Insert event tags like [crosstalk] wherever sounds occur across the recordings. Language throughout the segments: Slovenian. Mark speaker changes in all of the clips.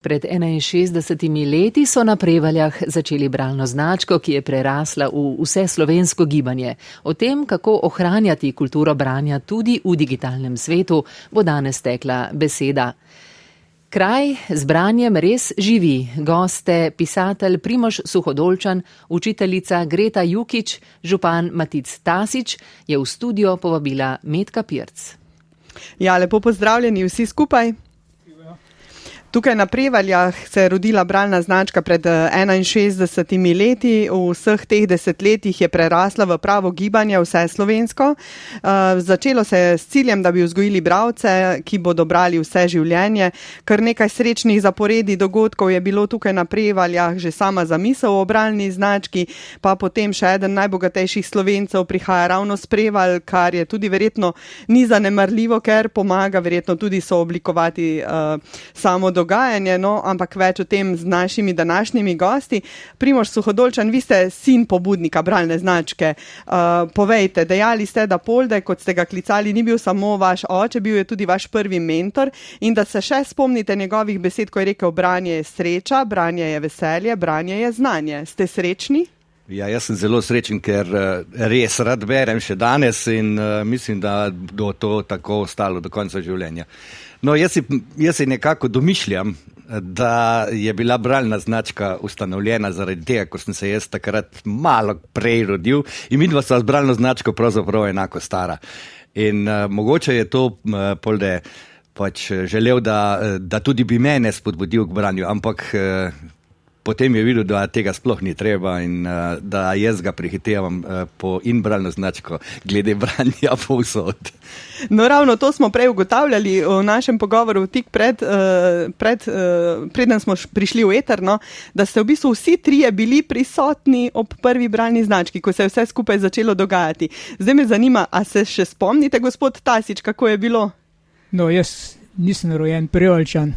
Speaker 1: Pred 61 leti so na Prevaljah začeli bralno značko, ki je prerasla v vse slovensko gibanje. O tem, kako ohranjati kulturo branja tudi v digitalnem svetu, bo danes tekla beseda. Kraj z branjem res živi. Goste pisatelj Primož Suhodolčan, učiteljica Greta Jukič, župan Matic Tasič je v studio povabila Metka Pirc.
Speaker 2: Ja, lepo pozdravljeni vsi skupaj. Tukaj na Prevaljah se je rodila bralna značka pred 61 eh, leti. V vseh teh desetletjih je prerasla v pravo gibanje vse slovensko. Uh, začelo se je s ciljem, da bi vzgojili bravce, ki bodo brali vse življenje. Kar nekaj srečnih zaporedi dogodkov je bilo tukaj na Prevaljah, že sama zamisel o bralni znački, pa potem še eden najbogatejših slovencev prihaja ravno s Prevalj, kar je tudi verjetno ni zanemarljivo, ker pomaga verjetno tudi sooblikovati uh, samo no, ampak več o tem z našimi današnjimi gosti. Primož Suhodolčan, vi ste sin pobudnika bralne značke. Uh, povejte, dejali ste, da Polde, kot ste ga klicali, ni bil samo vaš oče, bil je tudi vaš prvi mentor in da se še spomnite njegovih besed, ko je rekel: branje je sreča, branje je veselje, branje je znanje. Ste srečni?
Speaker 3: Ja, jaz sem zelo srečen, ker res rad berem še danes in uh, mislim, da bo to tako ostalo do konca življenja. No, jaz si, jaz si nekako domišljam, da je bila bralna značka ustanovljena zaradi tega, ker sem se jaz takrat malo prej rodil in mi dva sva z bralno značko pravzaprav enako stara. In uh, mogoče je to uh, polde pač želel, da, da tudi bi mene spodbudil k branju, ampak uh, potem je videl, da tega sploh ni treba in uh, da jaz ga prehitevam uh, po inbralno značko, glede branja povsod.
Speaker 2: No, ravno to smo prej ugotavljali v našem pogovoru, tik pred, uh, pred, uh, preden smo prišli v Eterno, da ste v bistvu vsi trije bili prisotni ob prvi bralni znački, ko se je vse skupaj začelo dogajati. Zdaj me zanima, a se še spomnite, gospod Tasič, kako je bilo?
Speaker 4: No, jaz nisem rojen prijočan,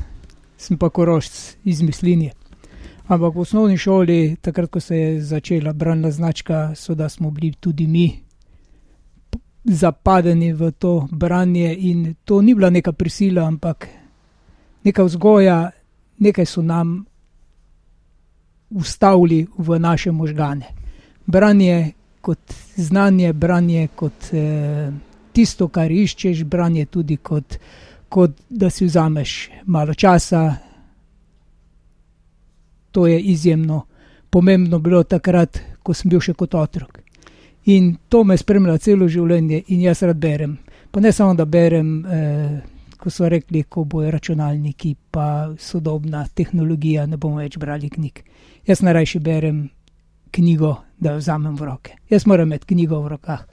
Speaker 4: sem pa korošč iz mislinje. Ampak v osnovni šoli, takrat, ko se je začela bralna značka, so da smo bili tudi mi zapadeni v to branje in to ni bila neka prisila, ampak neka vzgoja, nekaj so nam ustavili v naše možgane. Branje kot znanje, branje kot eh, tisto, kar iščeš, branje tudi kot, kot da si vzameš malo časa, to je izjemno pomembno bilo takrat, ko sem bil še kot otrok. In to me spremlja celo življenje in jaz rad berem. Pa ne samo, da berem, eh, ko so rekli, ko bojo računalniki, pa sodobna tehnologija, ne bomo več brali knjig. Jaz najrajši berem knjigo, da jo vzamem v roke. Jaz moram imeti knjigo v rokah.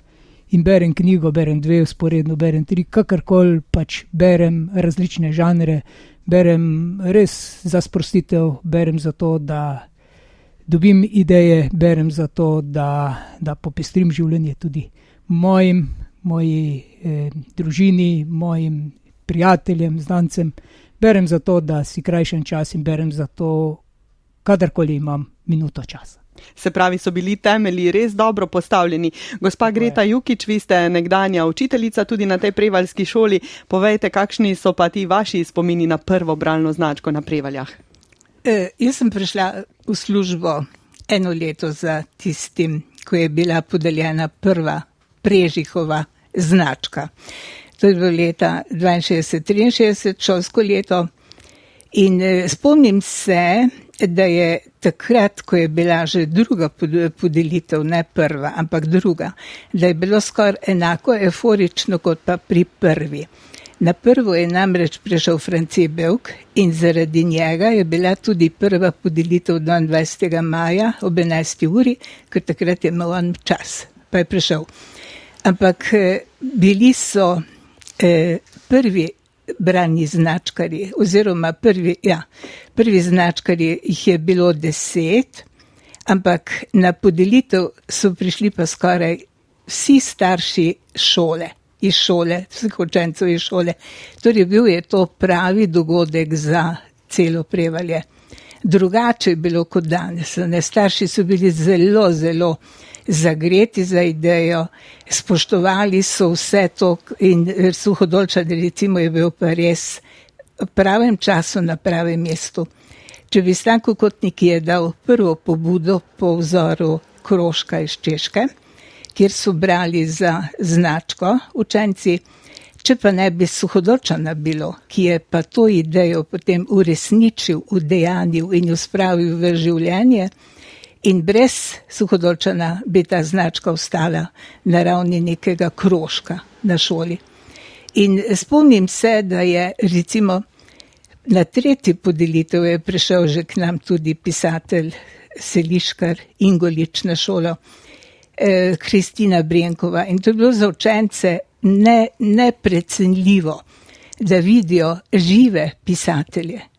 Speaker 4: In berem knjigo, berem dve, usporedno berem tri, kakorkoli pač berem različne žanre, berem res za sprostitev, berem zato, da dobim ideje, berem zato, da, da popestrim življenje tudi mojim, moji eh, družini, mojim prijateljem, znancem. Berem zato, da si krajšem čas in berem zato, kadarkoli imam minuto časa.
Speaker 2: Se pravi, so bili temelji res dobro postavljeni. Gospa Greta Jukič, vi ste nekdanja učiteljica tudi na tej prevaljski šoli. Povejte, kakšni so pa ti vaši spomini na prvo bralno značko na prevaljah?
Speaker 5: E, jaz sem prišla v službo eno leto za tistim, ko je bila podeljena prva prežihova značka. To je bilo leta 62-63, šolsko leto. In e, spomnim se, da je takrat, ko je bila že druga podelitev, ne prva, ampak druga, da je bilo skoraj enako euforično kot pa pri prvi. Na prvo je namreč prišel Franci Belk in zaradi njega je bila tudi prva podelitev 22. maja ob 11. uri, ker takrat je imel on čas, pa je prišel. Ampak eh, bili so eh, prvi brani značkari, oziroma prvi, ja, prvi značkari jih je bilo deset, ampak na podelitev so prišli pa skoraj vsi starši šole, iz šole, vseh učencev iz šole. Torej bil je to pravi dogodek za celo prevalje. Drugače je bilo kot danes. Ne, starši so bili zelo, zelo zagreti za idejo, spoštovali so vse to in suhodolčan recimo je bil pa res v pravem času na pravem mestu. Če bi Stanko Kotnik je dal prvo pobudo po vzoru Kroška iz Češke, kjer so brali za značko učenci, če pa ne bi suhodolčana bilo, ki je pa to idejo potem uresničil, udejanil in jo spravil v življenje, in brez suhodolčana bi ta značka ostala na ravni nekega kroška na šoli. In spomnim se, da je recimo na tretji podelitev je prišel že k nam tudi pisatelj Seliškar Ingolič na šolo, eh, Kristina Brenkova. In to je bilo za učence ne, neprecenljivo, da vidijo žive pisatelje.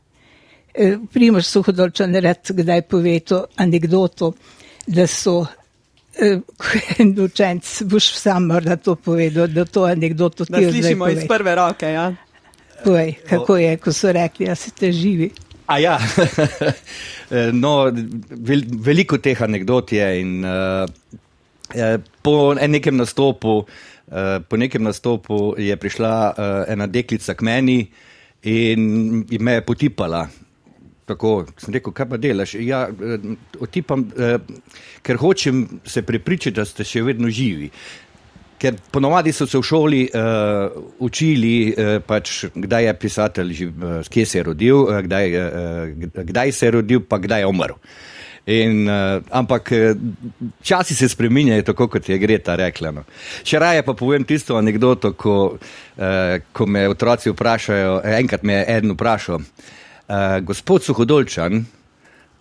Speaker 5: Eh, Primož Suhodolčan rad kdaj pove to anegdoto, da so eh, [laughs] en učenc, boš sam morda to povedal, da to anegdoto
Speaker 2: ti je. Slišimo iz prve roke, ja.
Speaker 5: Povej, kako je, ko so rekli, da ste živi.
Speaker 3: A ja, [laughs] no, vel, veliko teh anegdot je in uh, po nekem nastopu, uh, po nekem nastopu je prišla uh, ena deklica k meni in me je potipala. Tako sem rekel, kaj pa delaš? Ja, otipam, uh, ker hočem se prepričati, da ste še vedno živi. Ker ponovadi so se v šoli uh, učili, uh, pač, kdaj je pisatelj, uh, kje se je rodil, uh, kdaj, uh, kdaj se je rodil, pa kdaj je umrl. In, uh, ampak časi se spreminjajo, tako kot je Greta rekla. No. Še raje pa povem tisto anegdoto, ko, uh, ko me otroci vprašajo, enkrat me je eden vprašal, uh, gospod Suhodolčan,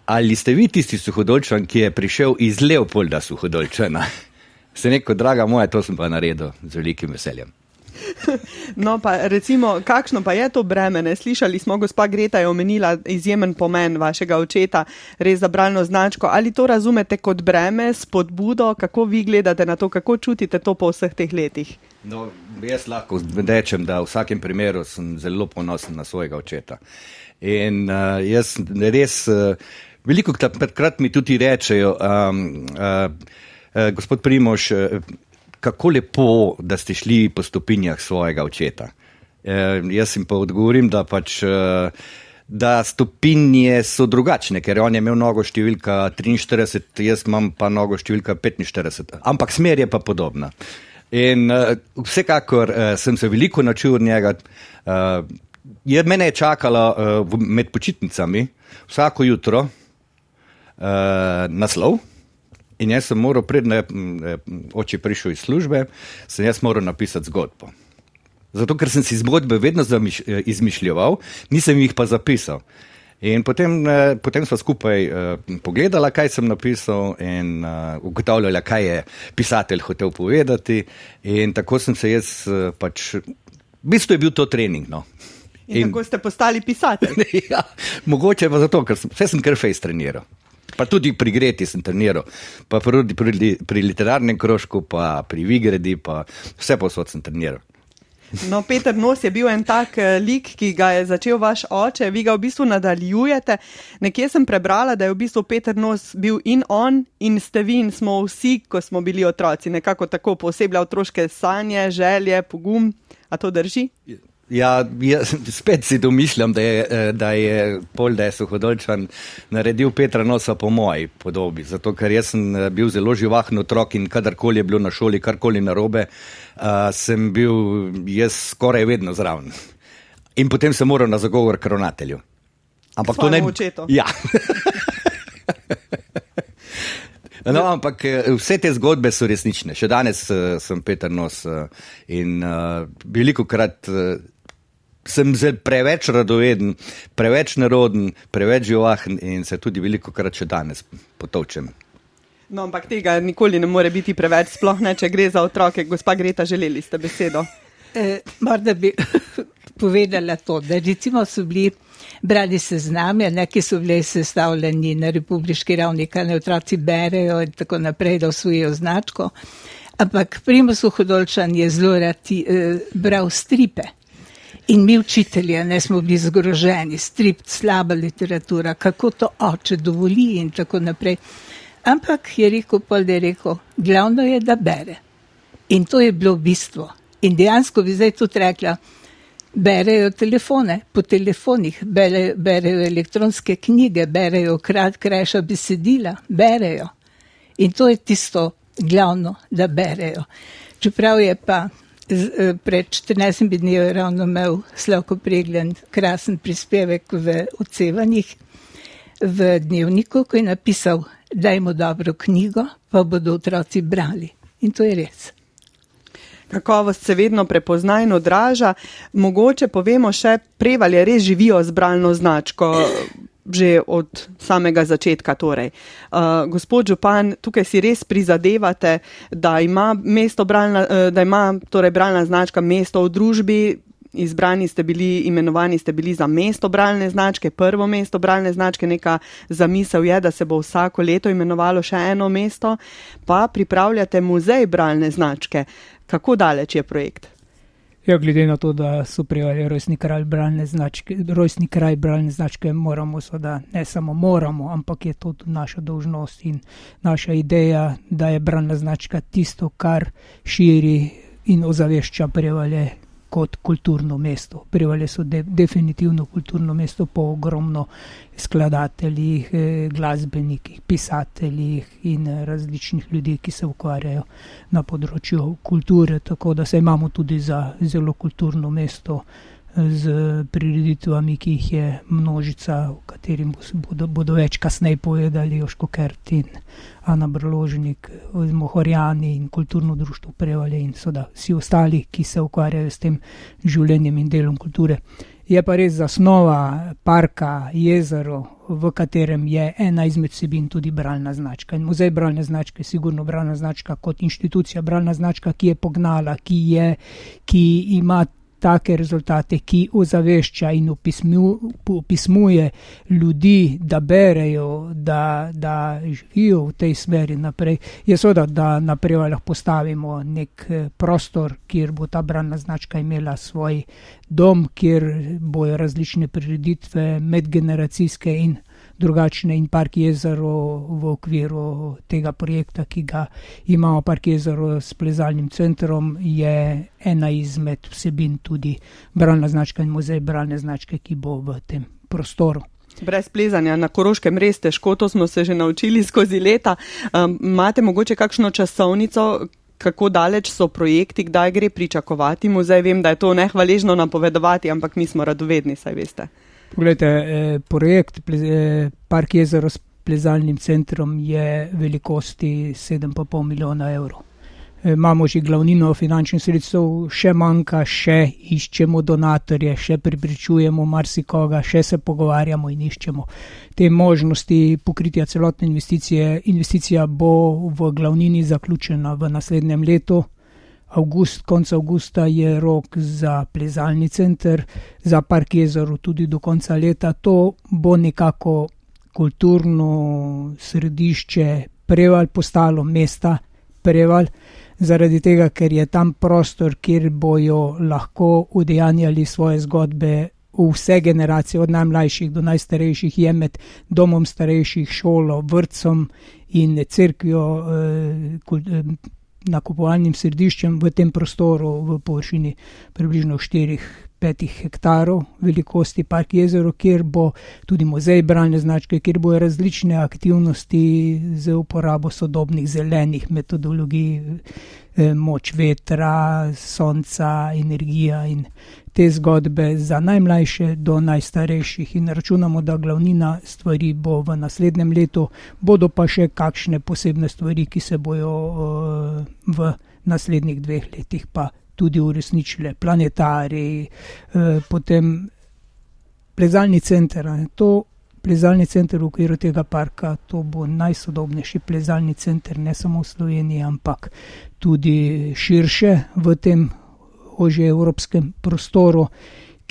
Speaker 3: ali ste vi tisti Suhodolčan, ki je prišel iz Leopolda Suhodolčana? [laughs] Se neko, draga moja, to sem pa naredil z velikim veseljem. [laughs]
Speaker 2: No, pa recimo, kakšno pa je to breme? Ne? Slišali smo, gospa Greta je omenila izjemen pomen vašega očeta, res za bralno značko. Ali to razumete kot breme, spodbudo, kako vi gledate na to, kako čutite to po vseh teh letih?
Speaker 3: No, jaz lahko rečem, da v vsakem primeru sem zelo ponosen na svojega očeta. In uh, jaz res, uh, veliko krat mi tudi rečejo, um, uh, Eh, gospod Primoš, eh, kako lepo, da ste šli po stopinjah svojega očeta. Eh, jaz jim pa odgovorim, da pač. Da stopinje so drugačne, ker on je imel nogo številka 43, jaz imam pa nogo številka 45, ampak smer je pa podobna. In uh, vsekakor uh, sem se veliko naučil od njega. Uh, je mene je čakala uh, med počitnicami vsako jutro uh, naslov. In jaz sem moral, predne oči prišel iz službe, sem jaz moral napisati zgodbo. Zato, ker sem si zgodbe vedno zamiš, e, izmišljal, nisem jih pa zapisal. In potem, e, potem smo skupaj uh, pogledali, kaj sem napisal, in uh, ugotavljali, kaj je pisatelj hotel povedati. In tako sem se jaz uh, pač, v bistvu je bil to trening. No.
Speaker 2: In, in tako ste postali pisatelj. [laughs]
Speaker 3: ja, mogoče pa zato, ker sem, sem kar fejs treniral. Pa tudi pri Greti sem treniral, pa pri, pri, pri literarnem krožku, pa pri Vigredi, pa vse posod sem treniral.
Speaker 2: No, Peter Nos je bil en tak eh, lik, ki ga je začel vaš oče, vi ga v bistvu nadaljujete. Nekje sem prebrala, da je v bistvu Peter Nos bil in on, in ste vi, in smo vsi, ko smo bili otroci, nekako tako posebej otroške sanje, želje, pogum. A to drži?
Speaker 3: Ja, jaz [laughs] spet si domišljam, da je, eh, da je pol, da je suhodolčan naredil Petra Nosa po moji podobi. Zato, ker jaz sem eh, bil zelo živahn otrok in kadarkoli je bilo na šoli, karkoli narobe, uh, sem bil jaz skoraj vedno zraven. In potem sem moral na zagovor k ravnatelju.
Speaker 2: Ampak to ne bi bilo.
Speaker 3: Ja. [laughs] No, ampak vse te zgodbe so resnične. Še danes uh, sem Peter Nos uh, in uh, veliko krat uh, sem preveč radoveden, preveč neroden, preveč živahen in se tudi veliko krat še danes potovčem.
Speaker 2: No, ampak tega nikoli ne more biti preveč, sploh ne, če gre za otroke. Gospa Greta, želeli ste besedo?
Speaker 5: E, morda bi [laughs] povedala to, da recimo so bili brali sezname, neki so bili sestavljeni na republiški ravni, kaj ne otroci berejo in tako naprej, da osvojijo značko. Ampak Primoz Hodolčan je zelo rad eh, bral stripe. In mi učitelji ne smo bili zgroženi, strip, slaba literatura, kako to oče dovoli in tako naprej. Ampak je rekel, pol da je rekel, glavno je, da bere. In to je bilo bistvo. In dejansko bi zdaj tudi rekla, berejo telefone, po telefonih, bere, berejo elektronske knjige, berejo krat, krajša besedila, berejo. In to je tisto glavno, da berejo. Čeprav je pa pred 14 dni ravno imel Slavko Pregljen krasen prispevek v odsevanjih v dnevniku, ko je napisal, dajmo dobro knjigo, pa bodo otroci brali. In to je res.
Speaker 2: Kakovost se vedno prepozna in odraža. Mogoče povemo še, prevalje res živijo z bralno značko. Že od samega začetka. Torej. Uh, gospod Župan, tukaj si res prizadevate, da ima, bralna, uh, da ima torej bralna značka mesto v družbi. Izbrani ste bili, imenovani ste bili za mesto bralne značke, prvo mesto bralne značke. Neka zamisel je, da se bo vsako leto imenovalo še eno mesto, pa pripravljate muzej bralne značke. Kako daleč je projekt?
Speaker 4: Ja, glede na to, da so prijavili rojstni kraj bralne značke, rojstni kraj bralne značke, moramo seveda ne samo moramo, ampak je to tudi naša dolžnost in naša ideja, da je bralna značka tisto, kar širi in ozavešča prijavljanje kot kulturno mesto. Prevalje so de, definitivno kulturno mesto po ogromno skladateljih, eh, glasbenikih, pisateljih in različnih ljudi, ki se ukvarjajo na področju kulture, tako da se imamo tudi za zelo kulturno mesto z prireditvami, ki jih je množica, o katerih bodo, bodo več kasneje povedali, Joško Kert in Ana Brložnik, Mohorjani in kulturno društvo Prevalje in soda vsi ostali, ki se ukvarjajo s tem življenjem in delom kulture. Je pa res zasnova parka jezero, v katerem je ena izmed sebin tudi bralna značka. In muzej bralne značke je sigurno bralna značka kot inštitucija, bralna značka, ki je pognala, ki, je, ki ima take rezultate, ki ozavešča in opismuje ljudi, da berejo, da, da živijo v tej smeri naprej. Je seveda, da naprej lahko postavimo nek eh, prostor, kjer bo ta brana značka imela svoj dom, kjer bojo različne prireditve medgeneracijske in drugačne in Park jezero v okviru tega projekta, ki ga imamo, Park jezero s plezalnim centrom, je ena izmed vsebin tudi bralna značka in muzej bralne značke, ki bo v tem prostoru.
Speaker 2: Brez plezanja na koroškem res težko, to smo se že naučili skozi leta. Um, imate mogoče kakšno časovnico, kako daleč so projekti, kdaj gre pričakovati muzej? Vem, da je to nehvaležno napovedovati, ampak mi smo radovedni, saj veste.
Speaker 4: Poglejte, eh, projekt eh, Park jezero s plezalnim centrom je velikosti 7,5 milijona evrov. Eh, imamo že glavnino finančnih sredstev, še manjka, še iščemo donatorje, še pripričujemo marsikoga, še se pogovarjamo in iščemo te možnosti pokritja celotne investicije. Investicija bo v glavnini zaključena v naslednjem letu. August, konec avgusta je rok za plezalni center, za park jezeru tudi do konca leta. To bo nekako kulturno središče preval, postalo mesta preval, zaradi tega, ker je tam prostor, kjer bojo lahko udejanjali svoje zgodbe. Vse generacije, od najmlajših do najstarejših, je med domom starejših, šolo, vrtcem in crkvijo, eh, nakupovalnim središčem v tem prostoru v površini približno 4-5 hektarov velikosti park jezero, kjer bo tudi muzej bralne značke, kjer bojo različne aktivnosti z uporabo sodobnih zelenih metodologij, eh, moč vetra, sonca, energija in te zgodbe za najmlajše do najstarejših in računamo, da glavnina stvari bo v naslednjem letu, bodo pa še kakšne posebne stvari, ki se bojo uh, v naslednjih dveh letih pa tudi uresničile, planetari, uh, potem plezalni center. To plezalni center v okviru tega parka, to bo najsodobnejši plezalni center ne samo v Sloveniji, ampak tudi širše v tem ožje evropskem prostoru,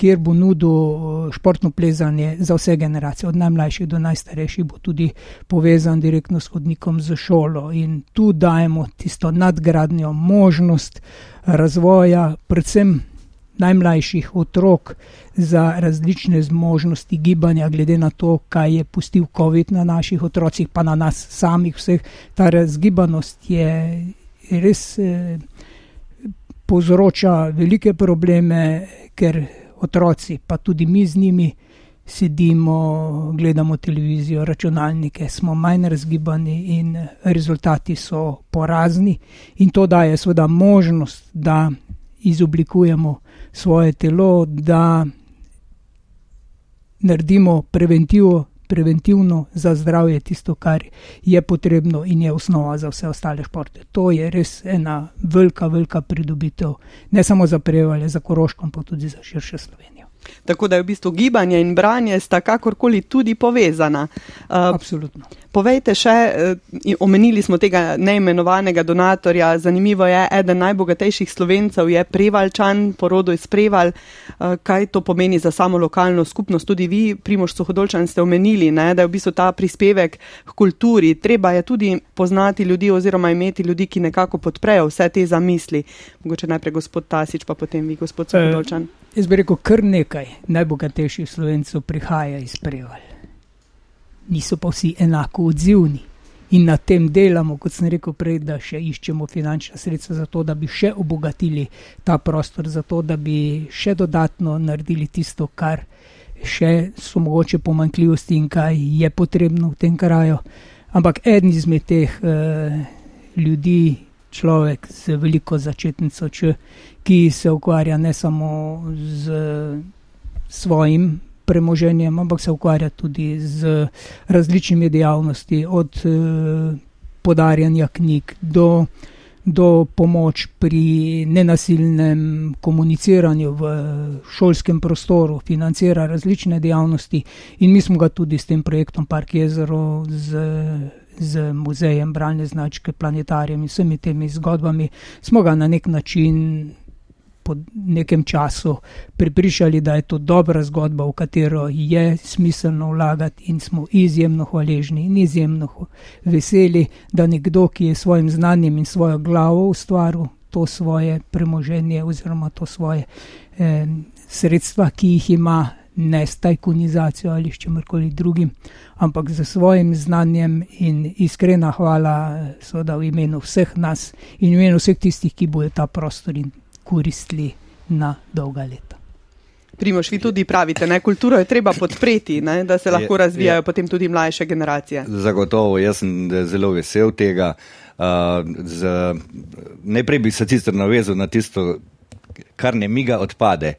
Speaker 4: kjer bo nudil eh, športno plezanje za vse generacije, od najmlajših do najstarejših, bo tudi povezan direktno s hodnikom za šolo. In tu dajemo tisto nadgradnjo, možnost razvoja, predvsem najmlajših otrok za različne zmožnosti gibanja, glede na to, kaj je pustil COVID na naših otrocih, pa na nas samih vseh. Ta razgibanost je res. Eh, povzroča velike probleme, ker otroci, pa tudi mi z njimi sedimo, gledamo televizijo, računalnike, smo manj razgibani in rezultati so porazni. In to daje seveda možnost, da izoblikujemo svoje telo, da naredimo preventivo, preventivno za zdravje, tisto, kar je potrebno in je osnova za vse ostale športe. To je res ena velika, velika pridobitev, ne samo za prevalje, za Koroško, pa tudi za širše Slovenijo.
Speaker 2: Tako da je v bistvu gibanje in branje sta kakorkoli tudi povezana.
Speaker 4: Uh, Absolutno.
Speaker 2: Povejte še, uh, omenili smo tega neimenovanega donatorja, zanimivo je, eden najbogatejših slovencev je Prevalčan, porodo iz Preval. Uh, kaj to pomeni za samo lokalno skupnost? Tudi vi, Primož Suhodolčan, ste omenili, ne, da je v bistvu ta prispevek k kulturi. Treba je tudi poznati ljudi oziroma imeti ljudi, ki nekako podprejo vse te zamisli. Mogoče najprej gospod Tasič, pa potem vi, gospod Suhodolčan.
Speaker 4: Uh. Jaz bi rekel, kar nekaj najbogatejših slovencev prihaja iz preval. Niso pa vsi enako odzivni. In na tem delamo, kot sem rekel prej, da še iščemo finančna sredstva za to, da bi še obogatili ta prostor, za to, da bi še dodatno naredili tisto, kar še so mogoče pomankljivosti in kaj je potrebno v tem kraju. Ampak eden izmed teh uh, ljudi, človek z veliko začetnico, če, ki se ukvarja ne samo z svojim premoženjem, ampak se ukvarja tudi z različnimi dejavnosti, od eh, podarjanja knjig do, do pomoč pri nenasilnem komuniciranju v šolskem prostoru, financira različne dejavnosti in mi smo ga tudi s tem projektom Park Jezero z z muzejem bralne značke, planetarijem in vsemi temi zgodbami, smo ga na nek način po nekem času pripričali, da je to dobra zgodba, v katero je smiselno vlagati in smo izjemno hvaležni in izjemno veseli, da nekdo, ki je svojim znanjem in svojo glavo ustvaril to svoje premoženje oziroma to svoje eh, sredstva, ki jih ima ne s tajkunizacijo ali s čemkoli drugim, ampak z svojim znanjem in iskrena hvala, seveda v imenu vseh nas in v imenu vseh tistih, ki bodo ta prostor in koristili na dolga leta.
Speaker 2: Primoš, vi tudi pravite, da kulturo je treba podpreti, ne, da se lahko razvijajo je, potem tudi mlajše generacije.
Speaker 3: Zagotovo, jaz sem zelo vesel tega. Uh, z, najprej bi se sicer navezal na tisto, kar ne miga odpade,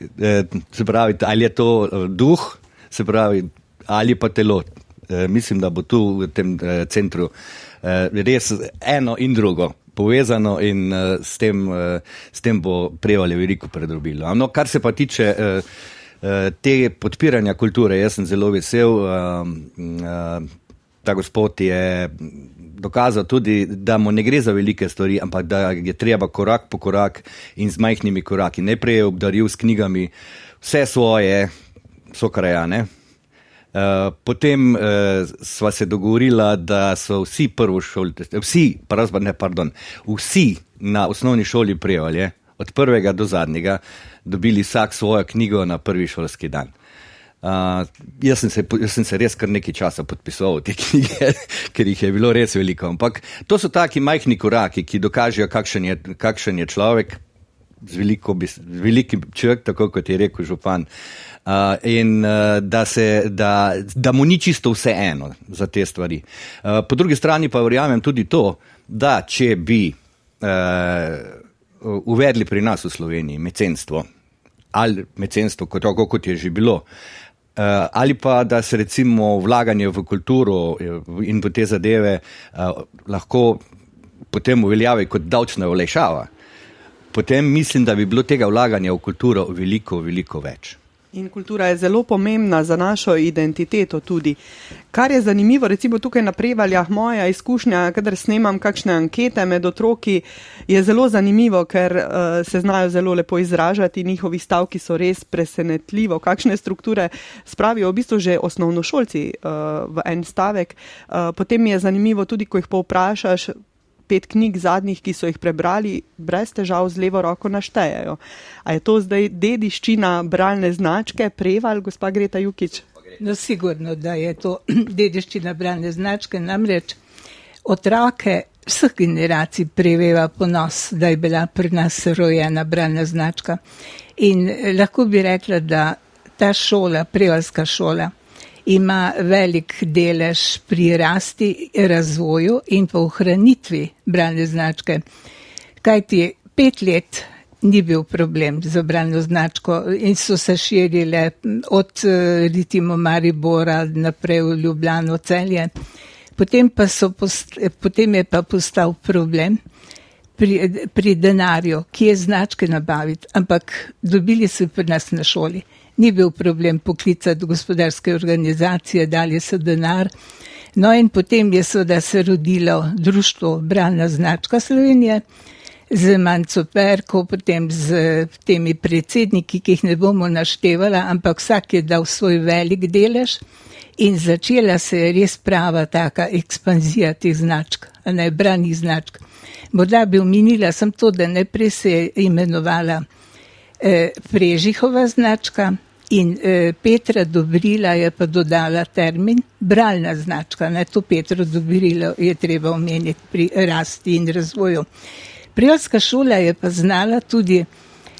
Speaker 3: Eh, se pravi, ali je to eh, duh, se pravi, ali pa telo. Eh, mislim, da bo tu v tem centru res eno in drugo povezano in s tem, s tem bo prevali veliko predrobilo. No, kar se pa tiče te podpiranja kulture, jaz sem zelo vesel. Ta gospod je dokazal tudi, da mu ne gre za velike stvari, ampak da je treba korak po korak in z majhnimi koraki. Najprej je obdaril s knjigami vse svoje sokrajane. Uh, potem uh, sva se dogovorila, da so vsi prvošolci, vsi, ne, pardon, vsi na osnovni šoli prevalje, od prvega do zadnjega, dobili vsak svojo knjigo na prvi šolski dan. Uh, jaz, sem se, jaz sem se res kar nekaj časa podpisal v te [laughs] knjige, ker jih je bilo res veliko. Ampak to so taki majhni koraki, ki dokažejo, kakšen je, kakšen je človek, z, veliko, z velikim človek, tako kot je rekel župan. Uh, in uh, da, se, da, da mu ni čisto vse eno za te stvari. Uh, po drugi strani pa verjamem tudi to, da če bi uh, uvedli pri nas v Sloveniji mecenstvo ali mecenstvo, kot, kot je že bilo, uh, Uh, ali pa da se recimo vlaganje v kulturo eh, in v te zadeve uh, lahko potem uveljavi kot davčna olajšava, potem mislim, da bi bilo tega vlaganja v kulturo veliko, veliko več.
Speaker 2: In kultura je zelo pomembna za našo identiteto tudi. Kar je zanimivo, recimo tukaj na prevaljah, moja izkušnja, kadar snemam kakšne ankete med otroki, je zelo zanimivo, ker uh, se znajo zelo lepo izražati, njihovi stavki so res presenetljivo, kakšne strukture spravijo v bistvu že osnovnošolci uh, v en stavek. Uh, potem je zanimivo tudi, ko jih povprašaš, pet knjig zadnjih, ki so jih prebrali, brez težav z levo roko naštejejo. A je to zdaj dediščina bralne značke, preval, gospa Greta Jukič?
Speaker 5: No, sigurno, da je to [clears throat] dediščina bralne značke, namreč otroke vseh generacij preveva ponos, da je bila pri nas rojena bralna značka. In lahko bi rekla, da ta šola, prevalska šola, ima velik delež pri rasti, razvoju in pa ohranitvi bralne značke. Kaj ti pet let ni bil problem z bralno značko in so se širile od recimo Maribora naprej v Ljubljano celje. Potem, pa post, potem je pa postal problem pri, pri denarju, ki je značke nabaviti, ampak dobili so pri nas na šoli ni bil problem poklicati gospodarske organizacije, dali so denar. No in potem je seveda se rodilo društvo Bralna značka Slovenije z Manco Perko, potem z temi predsedniki, ki jih ne bomo naštevala, ampak vsak je dal svoj velik delež in začela se je res prava taka ekspanzija teh značk, ne branih značk. Morda bi omenila sem to, da najprej se je imenovala eh, Prežihova značka, In eh, Petra Dobrila je pa dodala termin bralna značka. Ne, to Petro Dobrilo je treba omeniti pri rasti in razvoju. Prijalska šola je pa znala tudi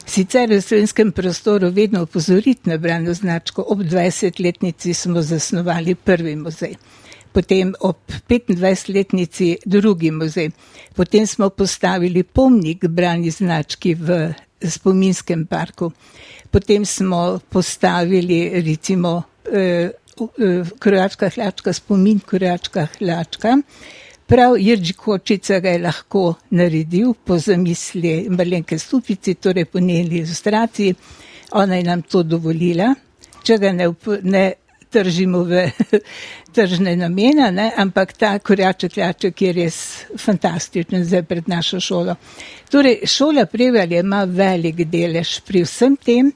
Speaker 5: sicer v slovenskem prostoru vedno upozoriti na bralno značko. Ob 20-letnici smo zasnovali prvi muzej. Potem ob 25-letnici drugi muzej. Potem smo postavili pomnik bralni znački v spominskem parku. Potem smo postavili recimo eh, eh, krojačka hlačka, spomin krojačka hlačka. Prav Jirži Kočica ga je lahko naredil po zamisli Marlenke Stupici, torej po njeni ilustraciji. Ona je nam to dovolila. Če ga ne, ne tržimo v [laughs] tržne namene, ne? ampak ta korjaček ljaček je res fantastičen zdaj pred našo šolo. Torej, šola Prevalje ima velik delež pri vsem tem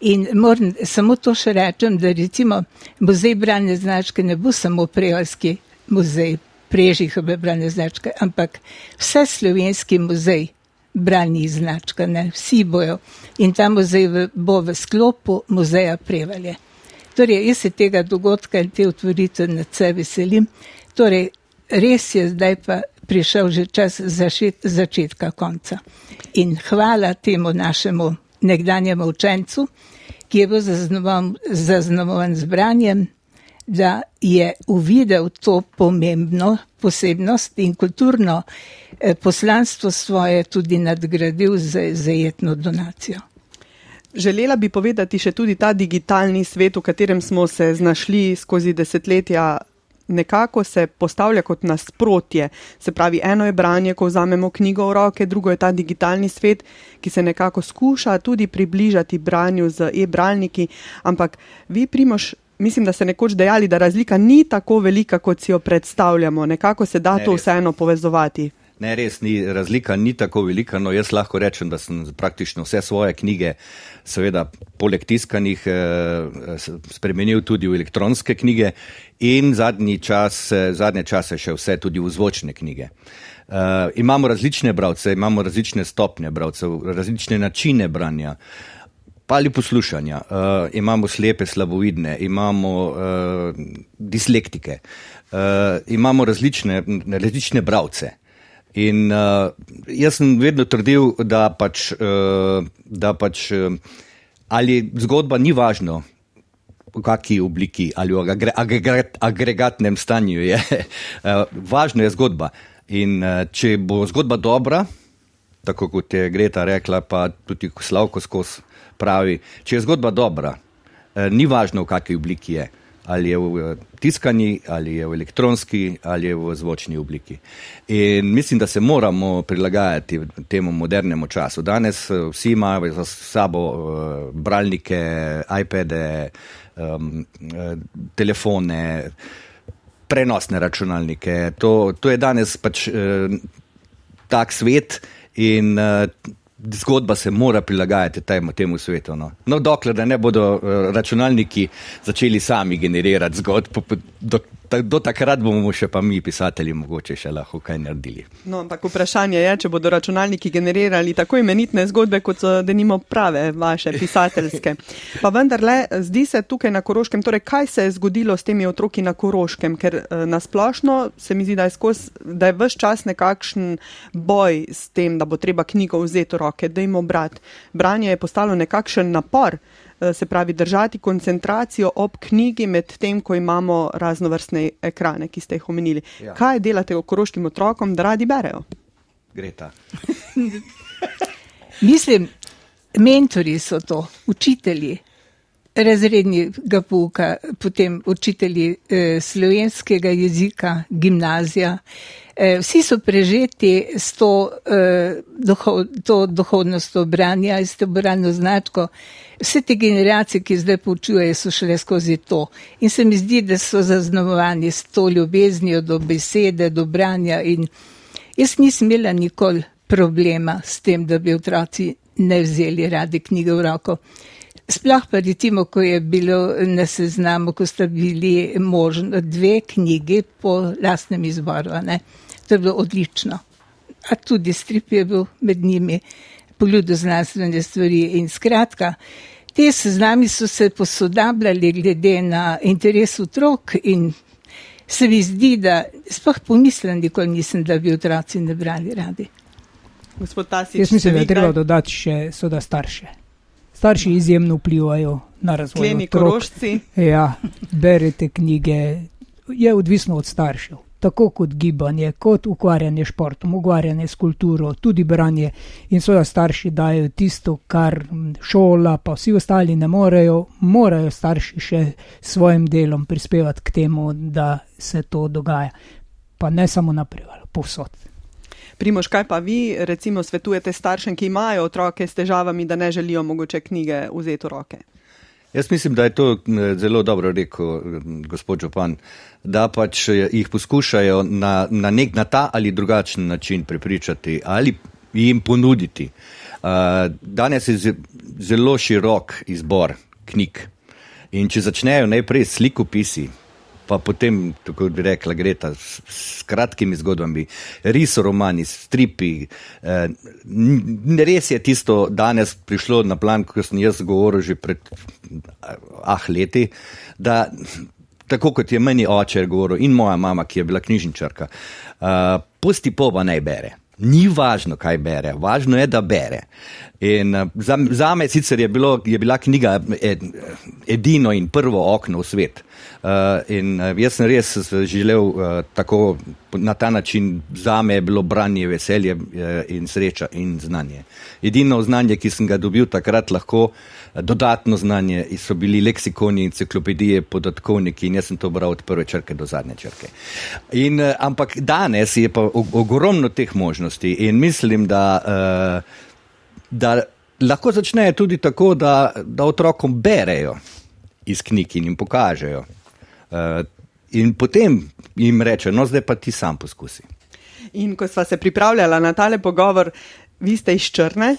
Speaker 5: in moram samo to še rečem, da recimo muzej branje značke ne bo samo prevalski muzej prežihove branje značke, ampak vse slovenski muzej branje značka, ne? vsi bojo in ta muzej bo v sklopu muzeja Prevalje. Torej, jaz se tega dogodka in te otvoritve nad se veselim. Torej, res je zdaj pa prišel že čas zašet, začetka konca. In hvala temu našemu nekdanjemu učencu, ki je bil zaznamovan z branjem, da je uvidel to pomembno posebnost in kulturno eh, poslanstvo svoje tudi nadgradil z zajetno donacijo.
Speaker 2: Želela bi povedati še tudi ta digitalni svet, v katerem smo se znašli skozi desetletja. Nekako se postavlja kot nasprotje. Se pravi, eno je branje, ko vzamemo knjigo v roke, drugo je ta digitalni svet, ki se nekako skuša tudi približati branju z e-bralniki. Ampak vi, Primoš, mislim, da ste nekoč dejali, da razlika ni tako velika, kot si jo predstavljamo. Nekako se da ne, to vseeno povezovati.
Speaker 3: Ne, res ni, razlika ni tako velika, no jaz lahko rečem, da sem praktično vse svoje knjige, seveda poleg tiskanih, eh, spremenil tudi v elektronske knjige in zadnji čas, zadnje čase še vse tudi v zvočne knjige. Uh, imamo različne bralce, imamo različne stopnje bralcev, različne načine branja. Ali poslušanja, uh, imamo slepe, slabovidne, imamo uh, dislektike, uh, imamo različne, različne bralce. In uh, jaz sem vedno trdil, da pač, uh, da pač uh, ali zgodba ni važno, v kakšni obliki ali v agregat, agregatnem stanju je. [laughs] uh, važno je zgodba. In uh, če bo zgodba dobra, tako kot je Greta rekla, pa tudi Slavko skozi pravi, če je zgodba dobra, uh, ni važno, v kakšni obliki je ali je v eh, tiskani, ali je v elektronski, ali je v zvočni obliki. In mislim, da se moramo prilagajati temu modernemu času. Danes eh, vsi imajo za sabo uh, bralnike, iPade, um, telefone, prenosne računalnike. To, to je danes pač uh, tak svet in uh, zgodba se mora prilagajati temu, temu svetu. No. no, dokler ne bodo uh, računalniki začeli sami generirati zgodb, do, do takrat bomo še pa mi, pisatelji, mogoče še lahko kaj naredili.
Speaker 2: No, ampak vprašanje je, če bodo računalniki generirali tako imenitne zgodbe, kot so denimo prave vaše pisateljske. [laughs] Pa vendarle, zdi se tukaj na Koroškem, torej kaj se je zgodilo s temi otroki na Koroškem, ker eh, nasplošno se mi zdi, da je, skos, da je vse čas nekakšen boj s tem, da bo treba knjigo vzeti v roke, da jim obrat. Branje je postalo nekakšen napor. Eh, se pravi držati koncentracijo ob knjigi, medtem ko imamo raznovrstne ekrane, ki ste jih omenili. Ja. Kaj delate okoroškim otrokom, da radi berejo?
Speaker 3: Greta. [laughs]
Speaker 5: Mislim, mentori so to, učitelji. Razrednega pouka, potem učitelji eh, slovenskega jezika, gimnazija. Eh, vsi so prežeti s to, eh, duhov, to duhovnostjo branja in s to bralno značko. Vse te generacije, ki zdaj poučujejo, so šele skozi to. In se mi zdi, da so zaznamovani s to ljubeznijo do besede, do branja. In jaz nisem imela nikoli problema s tem, da bi otroci ne vzeli radi knjige v roko. Sploh pa recimo, ko je bilo na seznamu, ko sta bili možno dve knjigi po lastnem izboru. Ne? To je bilo odlično. A tudi strip je bil med njimi poljudu znanstvene stvari in skratka. Te seznami so se posodabljali glede na interes otrok in se mi zdi, da sploh pomislim, nikoli nisem, da bi otroci ne brali radi.
Speaker 2: Gospod Tasič,
Speaker 4: Jaz mislim, da je treba dodati še soda starše. Starši izjemno vplivajo na razvoj.
Speaker 2: Kleni korošci.
Speaker 4: Ja, berete knjige, je odvisno od staršev tako kot gibanje, kot ukvarjanje s športom, ukvarjanje s kulturo, tudi branje. In seveda starši dajo tisto, kar šola, pa vsi ostali ne morejo, morajo starši še svojim delom prispevati k temu, da se to dogaja. Pa ne samo naprej, povsod.
Speaker 2: Primoš, kaj pa vi recimo svetujete staršem, ki imajo otroke s težavami, da ne želijo mogoče knjige vzeti v roke?
Speaker 3: Jaz mislim, da je to zelo dobro rekel gospod Župan, da pač jih poskušajo na, na nek na ta ali drugačen način prepričati ali jim ponuditi. Uh, danes je zelo širok izbor knjig in če začnejo najprej s slikopisi, pa potem, tako bi rekla, gre ta s, s kratkimi zgodbami, risoromani, stripi. Eh, res je tisto danes prišlo na plan, ko sem jaz govoril že pred ah leti, da tako kot je meni oče govoril in moja mama, ki je bila knjižničarka, eh, pusti poba naj bere. Ni važno, kaj bere, važno je, da bere. In za, za me sicer je, bilo, je bila knjiga ed, edino in prvo okno v svet. Uh, in uh, jaz sem res želel uh, tako na ta način, za me je bilo branje, veselje uh, in sreča in znanje. Edino znanje, ki sem ga dobil takrat, lahko dodatno znanje, so bili leksikoni, enciklopedije, podatkovniki in jaz sem to bral od prve črke do zadnje črke. In, uh, ampak danes je pa ogromno teh možnosti in mislim, da. Uh, da lahko začnejo tudi tako, da, da otrokom berejo iz knjig in jim pokažejo. Uh, in potem jim reče, no zdaj pa ti sam poskusi.
Speaker 2: In ko sva se pripravljala na tale pogovor, vi ste iz Črne,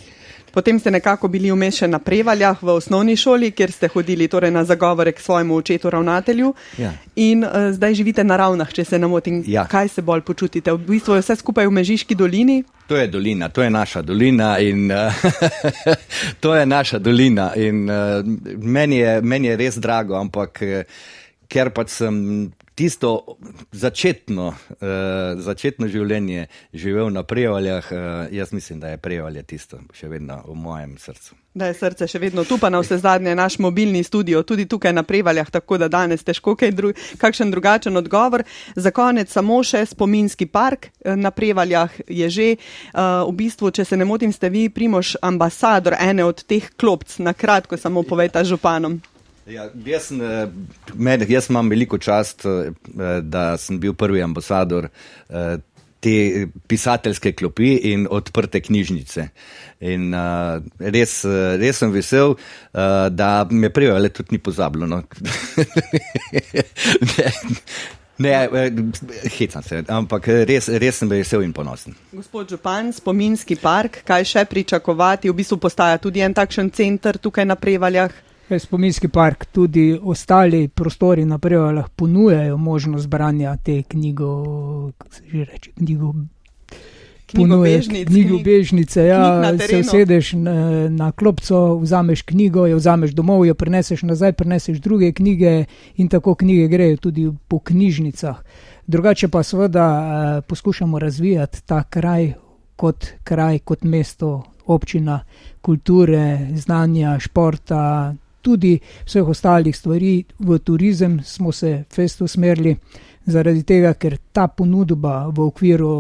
Speaker 2: Potem ste nekako bili umešeni na prevaljah v osnovni šoli, kjer ste hodili torej na zagovore k svojemu očetu ravnatelju. Ja. In uh, zdaj živite na ravnah, če se ne motim. Ja. Kaj se bolj počutite? V bistvu je vse skupaj v Mežiški dolini?
Speaker 3: To je dolina, to je naša dolina in uh, [laughs] to je naša dolina. In uh, meni, je, meni je res drago, ampak uh, ker pač sem tisto začetno, uh, začetno življenje živel na prevaljah, uh, jaz mislim, da je prevalje tisto še vedno v mojem srcu.
Speaker 2: Da je srce še vedno tu, pa na vse zadnje naš mobilni studio, tudi tukaj na prevaljah, tako da danes težko kaj dru kakšen drugačen odgovor. Za konec samo še spominski park eh, na prevaljah je že. Uh, v bistvu, če se ne motim, ste vi, Primož, ambasador ene od teh klopc, na kratko samo povejte županom.
Speaker 3: Ja, jaz, sem, eh, med, jaz imam veliko čast, eh, da sem bil prvi ambasador eh, te pisateljske klopi in odprte knjižnice. In uh, res, res sem vesel, uh, da me prijavljajo, ali tudi ni pozabljeno. No. [laughs] ne, ne hecam se, ampak res, res sem vesel in ponosen.
Speaker 2: Gospod Župan, spominski park, kaj še pričakovati? V bistvu postaja tudi en takšen center tukaj na Prevaljah.
Speaker 4: Spominski park, tudi ostali prostori na Prevalah ponujajo možnost branja te knjigo, kako se že reče, knjigo. Knjigo bežnice, ja, se usedeš na, na klopco, vzameš knjigo, jo vzameš domov, jo preneseš nazaj, preneseš druge knjige in tako knjige grejo tudi po knjižnicah. Drugače pa seveda eh, poskušamo razvijati ta kraj kot kraj, kot mesto, občina kulture, znanja, športa, tudi vseh ostalih stvari. V turizem smo se festo usmerili, zaradi tega, ker ta ponudba v okviru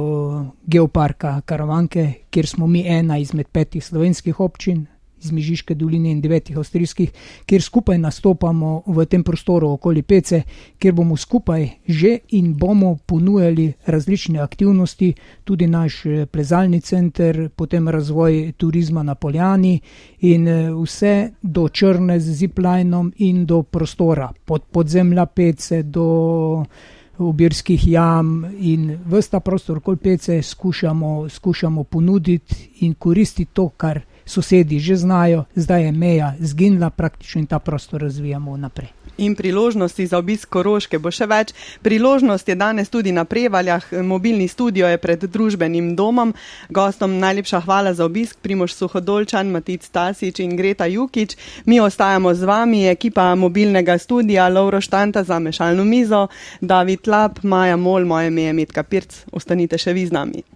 Speaker 4: geoparka Karavanke, kjer smo mi ena izmed petih slovenskih občin, iz Mižiške doline in devetih avstrijskih, kjer skupaj nastopamo v tem prostoru okoli Pece, kjer bomo skupaj že in bomo ponujali različne aktivnosti, tudi naš eh, plezalni center, potem razvoj turizma na Poljani in eh, vse do Črne z ziplinom in do prostora, pod podzemlja Pece do obirskih jam in vsta prostor kolpece skušamo, skušamo ponuditi in koristiti to, kar sosedi že znajo, zdaj je meja zginila praktično in ta prostor razvijamo naprej.
Speaker 2: In priložnosti za obisk Koroške bo še več. Priložnost je danes tudi na Prevaljah, mobilni studio je pred družbenim domom. Gostom najlepša hvala za obisk, Primoš Suhodolčan, Matic Stasič in Greta Jukič. Mi ostajamo z vami, ekipa mobilnega studija, Lauro Štanta za mešalno mizo, David Lap, Maja Mol, moje ime je Mitka Pirc. Ostanite še vi z nami.